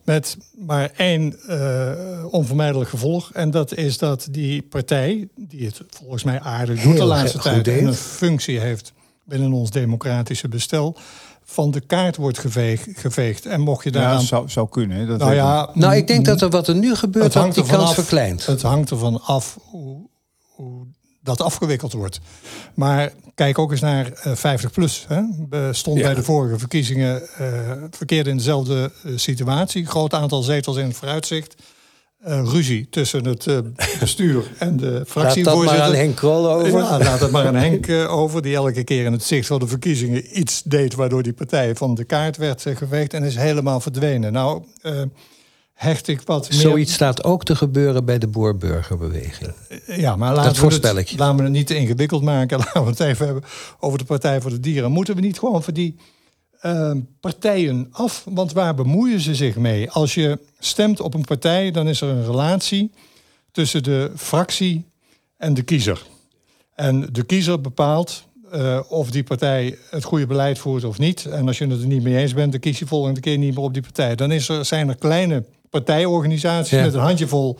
Met maar één uh, onvermijdelijk gevolg. En dat is dat die partij, die het volgens mij aardig doet de laatste tijd... en een functie heeft binnen ons democratische bestel van de kaart wordt geveegd. geveegd. En mocht je daar. Ja, zou, zou kunnen. Dat nou, ja, nou, ik denk dat er wat er nu gebeurt, dat die kans verkleint. Het hangt ervan af hoe dat afgewikkeld wordt. Maar kijk ook eens naar 50 eh, plus. Hè. Stond bij de vorige verkiezingen uh, verkeerde in dezelfde uh, situatie. Groot aantal zetels in het vooruitzicht. ruzie tussen het bestuur en de fractievoorzitter. Laat dat maar aan Henk Krol over. Ja, laat het maar aan Henk over. Die elke keer in het zicht van de verkiezingen iets deed... waardoor die partij van de kaart werd geveegd en is helemaal verdwenen. Nou hecht ik wat meer... Zoiets staat ook te gebeuren bij de boerburgerbeweging. Eh, ja, maar laten, dat we het, laten we het niet te ingewikkeld maken. Laten we het even hebben over de Partij voor de Dieren. Moeten we niet gewoon voor die uh, partijen af? Want waar bemoeien ze zich mee? Als je stemt op een partij, dan is er een relatie tussen de fractie en de kiezer. En de kiezer bepaalt uh, of die partij het goede beleid voert of niet. En als je het er niet mee eens bent, dan kies je volgende keer niet meer op die partij. Dan is er, zijn er kleine partijorganisaties met een handjevol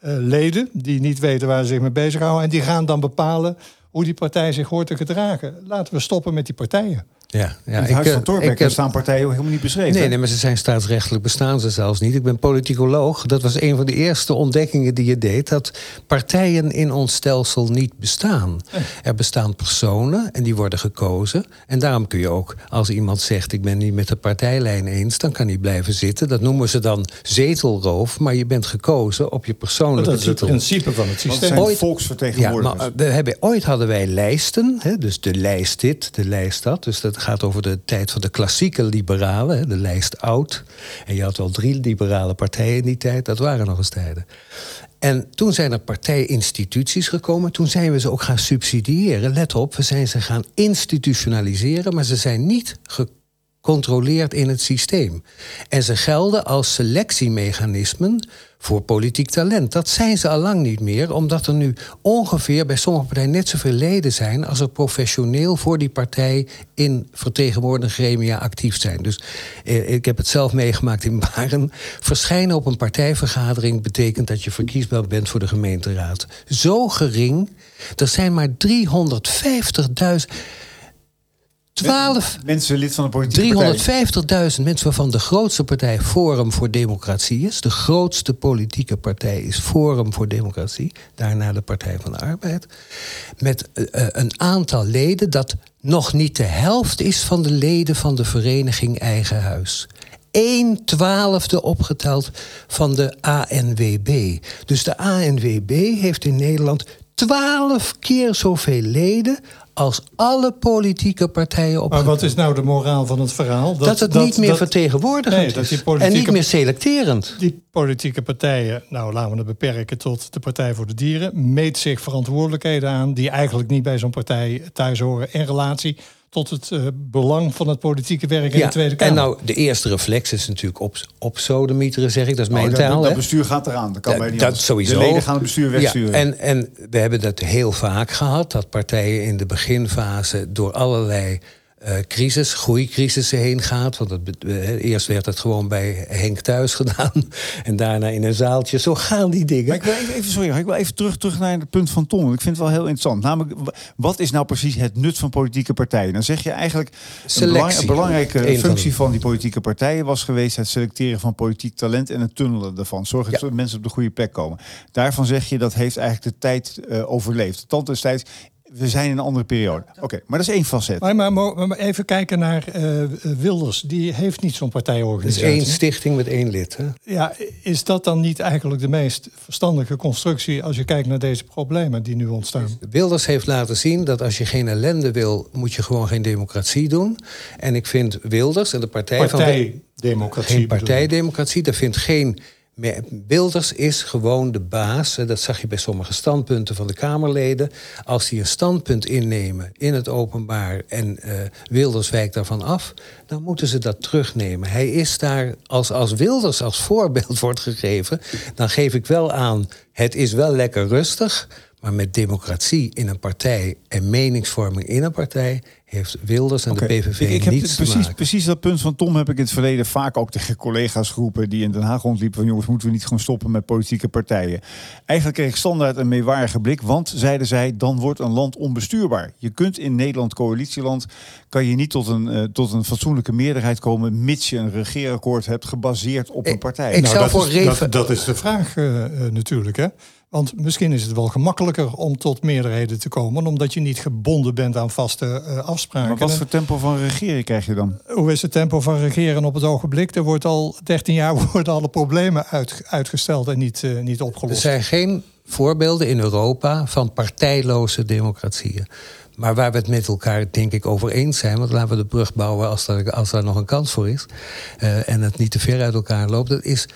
uh, leden die niet weten waar ze zich mee bezighouden. En die gaan dan bepalen hoe die partij zich hoort te gedragen. Laten we stoppen met die partijen. Ja, ja. In het Huis van Thorbecke staan partijen helemaal niet beschreven. Nee, nee, maar ze zijn staatsrechtelijk bestaan ze zelfs niet. Ik ben politicoloog. Dat was een van de eerste ontdekkingen die je deed. Dat partijen in ons stelsel niet bestaan. Er bestaan personen en die worden gekozen. En daarom kun je ook, als iemand zegt... ik ben niet met de partijlijn eens, dan kan hij blijven zitten. Dat noemen ze dan zetelroof. Maar je bent gekozen op je persoonlijke Dat is het principe van het systeem. ooit, volksvertegenwoordigers. Ja, maar we hebben, ooit hadden wij lijsten. Hè, dus de lijst dit, de lijst dat. Dus dat gaat over de tijd van de klassieke liberalen, de lijst oud. En je had wel drie liberale partijen in die tijd, dat waren nog eens tijden. En toen zijn er partijinstituties gekomen. Toen zijn we ze ook gaan subsidiëren. Let op, we zijn ze gaan institutionaliseren, maar ze zijn niet gecontroleerd in het systeem. En ze gelden als selectiemechanismen voor politiek talent. Dat zijn ze al lang niet meer, omdat er nu ongeveer bij sommige partijen net zoveel leden zijn als er professioneel voor die partij in vertegenwoordigde gremia actief zijn. Dus eh, ik heb het zelf meegemaakt in Baren. Verschijnen op een partijvergadering betekent dat je verkiesbaar bent voor de gemeenteraad. Zo gering. Er zijn maar 350.000. 12 mensen lid van de politieke 350.000 mensen waarvan de grootste partij Forum voor Democratie is. De grootste politieke partij is Forum voor Democratie. Daarna de Partij van de Arbeid. Met uh, een aantal leden dat nog niet de helft is van de leden van de vereniging Eigen Huis. 1 twaalfde opgeteld van de ANWB. Dus de ANWB heeft in Nederland 12 keer zoveel leden als alle politieke partijen op. Maar wat is nou de moraal van het verhaal? Dat, dat het niet meer vertegenwoordigend is. En niet meer selecterend. Die politieke partijen, nou laten we het beperken tot de Partij voor de Dieren, meet zich verantwoordelijkheden aan die eigenlijk niet bij zo'n partij thuis horen in relatie tot het uh, belang van het politieke werk in de Tweede Kamer. En nou, de eerste reflex is natuurlijk op, op sodemieteren, zeg ik. Dat is mijn oh, taal. Dat, dat bestuur gaat eraan. Dat kan bij niet dat sowieso. De leden gaan het bestuur wegsturen. Ja, en, en we hebben dat heel vaak gehad. Dat partijen in de beginfase door allerlei uh, crisis, groeicrisissen heen gaat. Want het, uh, eerst werd het gewoon bij Henk thuis gedaan. En daarna in een zaaltje. Zo gaan die dingen. Maar ik wil even, sorry, ik wil even terug, terug naar het punt van Tom. Ik vind het wel heel interessant. Namelijk, wat is nou precies het nut van politieke partijen? Dan zeg je eigenlijk... Selectie. Een, belangrijke functie van die politieke partijen was geweest... het selecteren van politiek talent en het tunnelen daarvan. Zorgen dat mensen op de goede plek komen. Daarvan zeg je, dat heeft eigenlijk de tijd uh, overleefd. Tot destijds we zijn in een andere periode. Oké, maar dat is één facet. Maar, maar, maar even kijken naar uh, Wilders. Die heeft niet zo'n partijorganisatie. is één stichting met één lid. Hè? Ja, is dat dan niet eigenlijk de meest verstandige constructie... als je kijkt naar deze problemen die nu ontstaan? Wilders heeft laten zien dat als je geen ellende wil... moet je gewoon geen democratie doen. En ik vind Wilders en de partij, partij van... Democratie geen partijdemocratie. Daar vindt geen Wilders is gewoon de baas. Dat zag je bij sommige standpunten van de Kamerleden. Als die een standpunt innemen in het openbaar en uh, Wilders wijkt daarvan af, dan moeten ze dat terugnemen. Hij is daar, als, als Wilders als voorbeeld wordt gegeven, dan geef ik wel aan, het is wel lekker rustig. Maar met democratie in een partij en meningsvorming in een partij heeft Wilders en de PVV ik, ik niets heb precies, te Precies dat punt van Tom heb ik in het verleden vaak ook tegen collega's geroepen die in Den Haag rondliepen van jongens, moeten we niet gewoon stoppen met politieke partijen. Eigenlijk kreeg ik standaard een meewarige blik, want zeiden zij, dan wordt een land onbestuurbaar. Je kunt in Nederland, coalitieland, kan je niet tot een, uh, tot een fatsoenlijke meerderheid komen, mits je een regeerakkoord hebt gebaseerd op een partij. Ik, nou, dat, voor is, dat, dat, is de vraag uh, natuurlijk, hè? Want misschien is het wel gemakkelijker om tot meerderheden te komen, omdat je niet gebonden bent aan vaste uh, afspraken. Maar wat voor tempo van regeren krijg je dan? Hoe is het tempo van regeren op het ogenblik? Er wordt al 13 jaar worden alle problemen uit, uitgesteld en niet, uh, niet opgelost. Er zijn geen voorbeelden in Europa van partijloze democratieën. Maar waar we het met elkaar denk ik over eens zijn, want laten we de brug bouwen als er, als er nog een kans voor is. Uh, en het niet te ver uit elkaar loopt. Dat is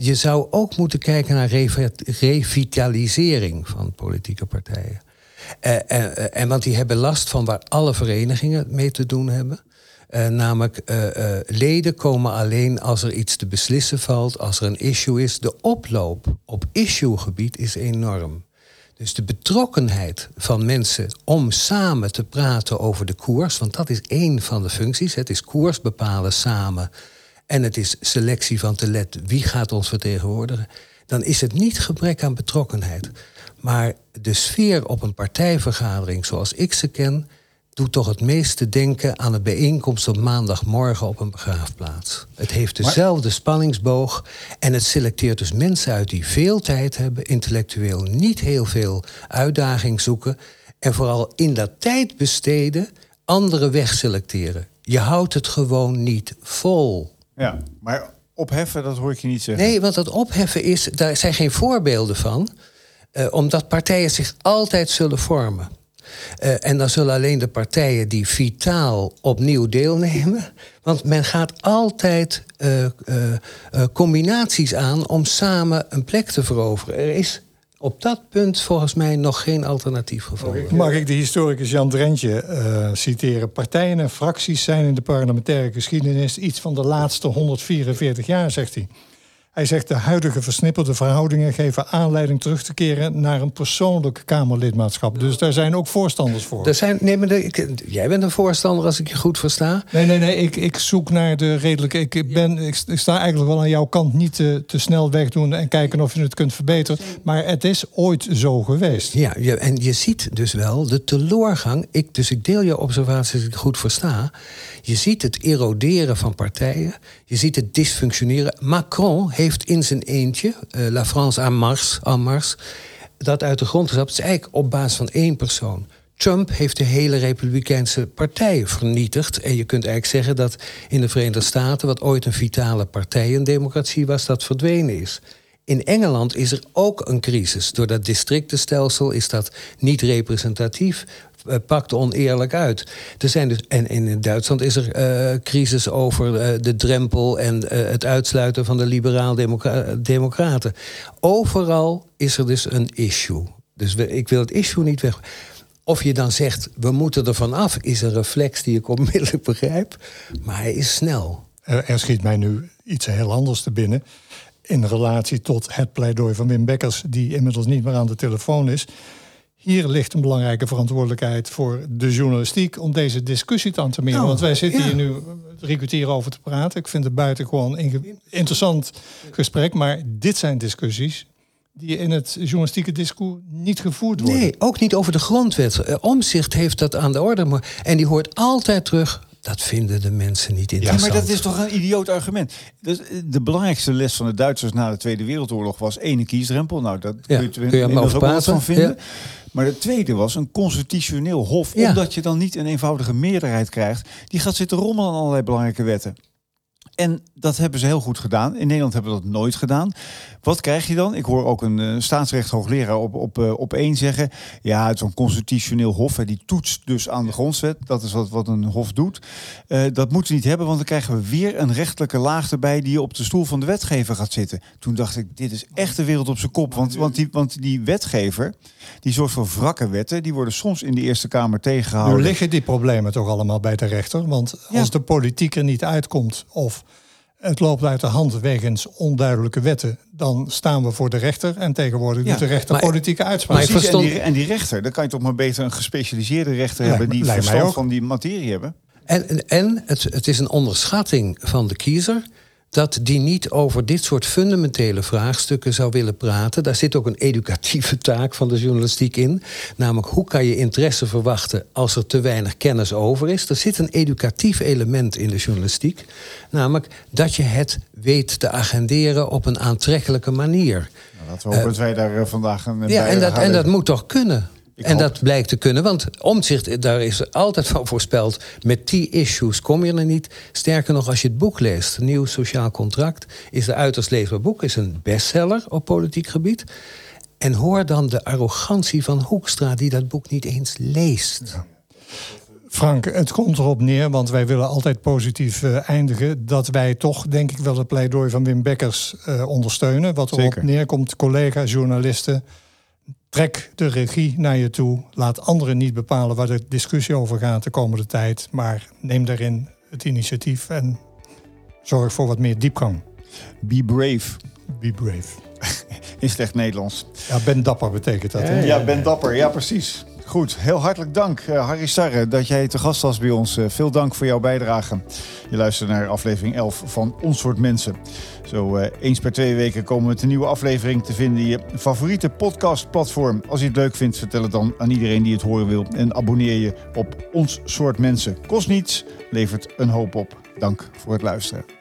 je zou ook moeten kijken naar revitalisering van politieke partijen. Uh, uh, en want die hebben last van waar alle verenigingen mee te doen hebben. Namelijk, leden komen alleen als er iets te beslissen valt, als er een issue is. De oploop op issuegebied is enorm. Dus de betrokkenheid van mensen om samen te praten over de koers, want dat is één van de functies. Het is koers bepalen samen en het is selectie van te let wie gaat ons vertegenwoordigen, dan is het niet gebrek aan betrokkenheid. Maar de sfeer op een partijvergadering zoals ik ze ken, doet toch het meeste denken aan een bijeenkomst op maandagmorgen op een begraafplaats. Het heeft dezelfde spanningsboog en het selecteert dus mensen uit die veel tijd hebben, intellectueel niet heel veel uitdaging zoeken en vooral in dat tijd besteden andere weg selecteren. Je houdt het gewoon niet vol. Ja, maar opheffen, dat hoor ik je niet zeggen. Nee, want dat opheffen is, daar zijn geen voorbeelden van. Uh, omdat partijen zich altijd zullen vormen. Uh, en dan zullen alleen de partijen die vitaal opnieuw deelnemen. Want men gaat altijd uh, combinaties aan om samen een plek te veroveren. Er is op dat punt volgens mij nog geen alternatief gevonden. Mag ik de historicus Jan Drentje uh, citeren? Partijen en fracties zijn in de parlementaire geschiedenis iets van de laatste 144 jaar, zegt hij. Hij zegt de huidige versnipperde verhoudingen geven aanleiding terug te keren naar een persoonlijk Kamerlidmaatschap. Dus daar zijn ook voorstanders voor. Er zijn, nee, maar de, jij bent een voorstander als ik je goed versta. Nee, nee, nee. Ik, ik zoek naar de redelijke. Ik, ben, ik, sta eigenlijk wel aan jouw kant niet te, te snel wegdoen en kijken of je het kunt verbeteren. Maar het is ooit zo geweest. Ja, en je ziet dus wel de teloorgang. Ik, dus ik deel je observaties als ik goed versta. Je ziet het eroderen van partijen. Je ziet het dysfunctioneren. Macron heeft in zijn eentje, uh, La France en Mars, en Mars, dat uit de grond gestapt. Het is eigenlijk op basis van één persoon. Trump heeft de hele Republikeinse partij vernietigd. En je kunt eigenlijk zeggen dat in de Verenigde Staten, wat ooit een vitale partij en democratie was, dat verdwenen is. In Engeland is er ook een crisis. Door dat districtenstelsel is dat niet representatief. Eh, pakt oneerlijk uit. Er zijn dus, en, in Duitsland is er uh, crisis over uh, de drempel en het uitsluiten van de liberaal-democraten. Overal is er dus een issue. Dus ik wil het issue niet weg. Of je dan zegt, we moeten er vanaf, is een reflex die ik onmiddellijk begrijp. Maar hij is snel. Er, er schiet mij nu iets heel anders te binnen. In relatie tot het pleidooi van Wim Bekkers, die inmiddels niet meer aan de telefoon is. Hier ligt een belangrijke verantwoordelijkheid voor de journalistiek om deze discussie te antameren. Nou, Want wij zitten hier nu drie kwartier over te praten. Ik vind het buitengewoon een interessant gesprek. Maar dit zijn discussies die in het journalistieke discours niet gevoerd worden. Nee, ook niet over de grondwet. Eh, Omzicht heeft dat aan de orde. En die hoort altijd terug dat vinden de mensen niet interessant. Ja, maar dat is toch een idioot argument. Dus de belangrijkste les van de Duitsers na de Tweede Wereldoorlog was ene kiesdrempel. Nou, dat ja, kun je, kun je ook wat van vinden. Ja. Maar de tweede was een constitutioneel hof. Omdat je dan niet een eenvoudige meerderheid krijgt. Die gaat zitten rommelen aan allerlei belangrijke wetten. En dat hebben ze heel goed gedaan. In Nederland hebben we dat nooit gedaan. Wat krijg je dan? Ik hoor ook een uh, op, op, uh, op één zeggen. Ja, het is een constitutioneel hof. Hè, die toetst dus aan de grondwet. Dat is wat, wat een hof doet. Uh, dat moeten we niet hebben, want dan krijgen we weer een rechtelijke laag erbij die op de stoel van de wetgever gaat zitten. Toen dacht ik, dit is echt de wereld op zijn kop. Want, want, die, want die wetgever, die zorgt voor wrakke wetten. Die worden soms in de Eerste Kamer tegengehouden. Nu liggen die problemen toch allemaal bij de rechter. Want als ja. de politiek er niet uitkomt of het loopt uit de hand wegens onduidelijke wetten, dan staan we voor de rechter. En tegenwoordig ja, doet de rechter maar, politieke uitspraken. Verstond... En, die, en die rechter, dan kan je toch maar beter een gespecialiseerde rechter hebben die verstand van die materie hebben. En, en het, het is een onderschatting van de kiezer dat die niet over dit soort fundamentele vraagstukken zou willen praten. Daar zit ook een educatieve taak van de journalistiek in. Namelijk, hoe kan je interesse verwachten als er te weinig kennis over is? Er zit een educatief element in de journalistiek. Namelijk dat je het weet te agenderen op een aantrekkelijke manier. Nou, laten we hopen uh, dat wij daar vandaag een. Ja, en dat, en dat moet toch kunnen? En dat blijkt te kunnen, want omzicht, daar is altijd van voorspeld. Met die issues kom je er niet. Sterker nog, als je het boek leest, Nieuw Sociaal Contract, is een uiterst leesbaar boek, is een bestseller op politiek gebied. En hoor dan de arrogantie van Hoekstra, die dat boek niet eens leest. Ja. Frank, het komt erop neer, want wij willen altijd positief uh, eindigen, dat wij toch, denk ik wel, het pleidooi van Wim Bekkers uh, ondersteunen. Wat erop Zeker. neerkomt, collega's, journalisten Trek de regie naar je toe. Laat anderen niet bepalen waar de discussie over gaat de komende tijd. Maar neem daarin het initiatief en zorg voor wat meer diepgang. Be brave. Be brave. In slecht Nederlands. Ja, ben dapper betekent dat. Hè? Ja, ben dapper. Ja, precies. Goed, heel hartelijk dank uh, Harry Starre dat jij te gast was bij ons. Uh, veel dank voor jouw bijdrage. Je luistert naar aflevering 11 van Ons Soort Mensen. Zo uh, eens per twee weken komen we met een nieuwe aflevering te vinden in je favoriete podcastplatform. Als je het leuk vindt, vertel het dan aan iedereen die het horen wil. En abonneer je op Ons Soort Mensen. Kost niets, levert een hoop op. Dank voor het luisteren.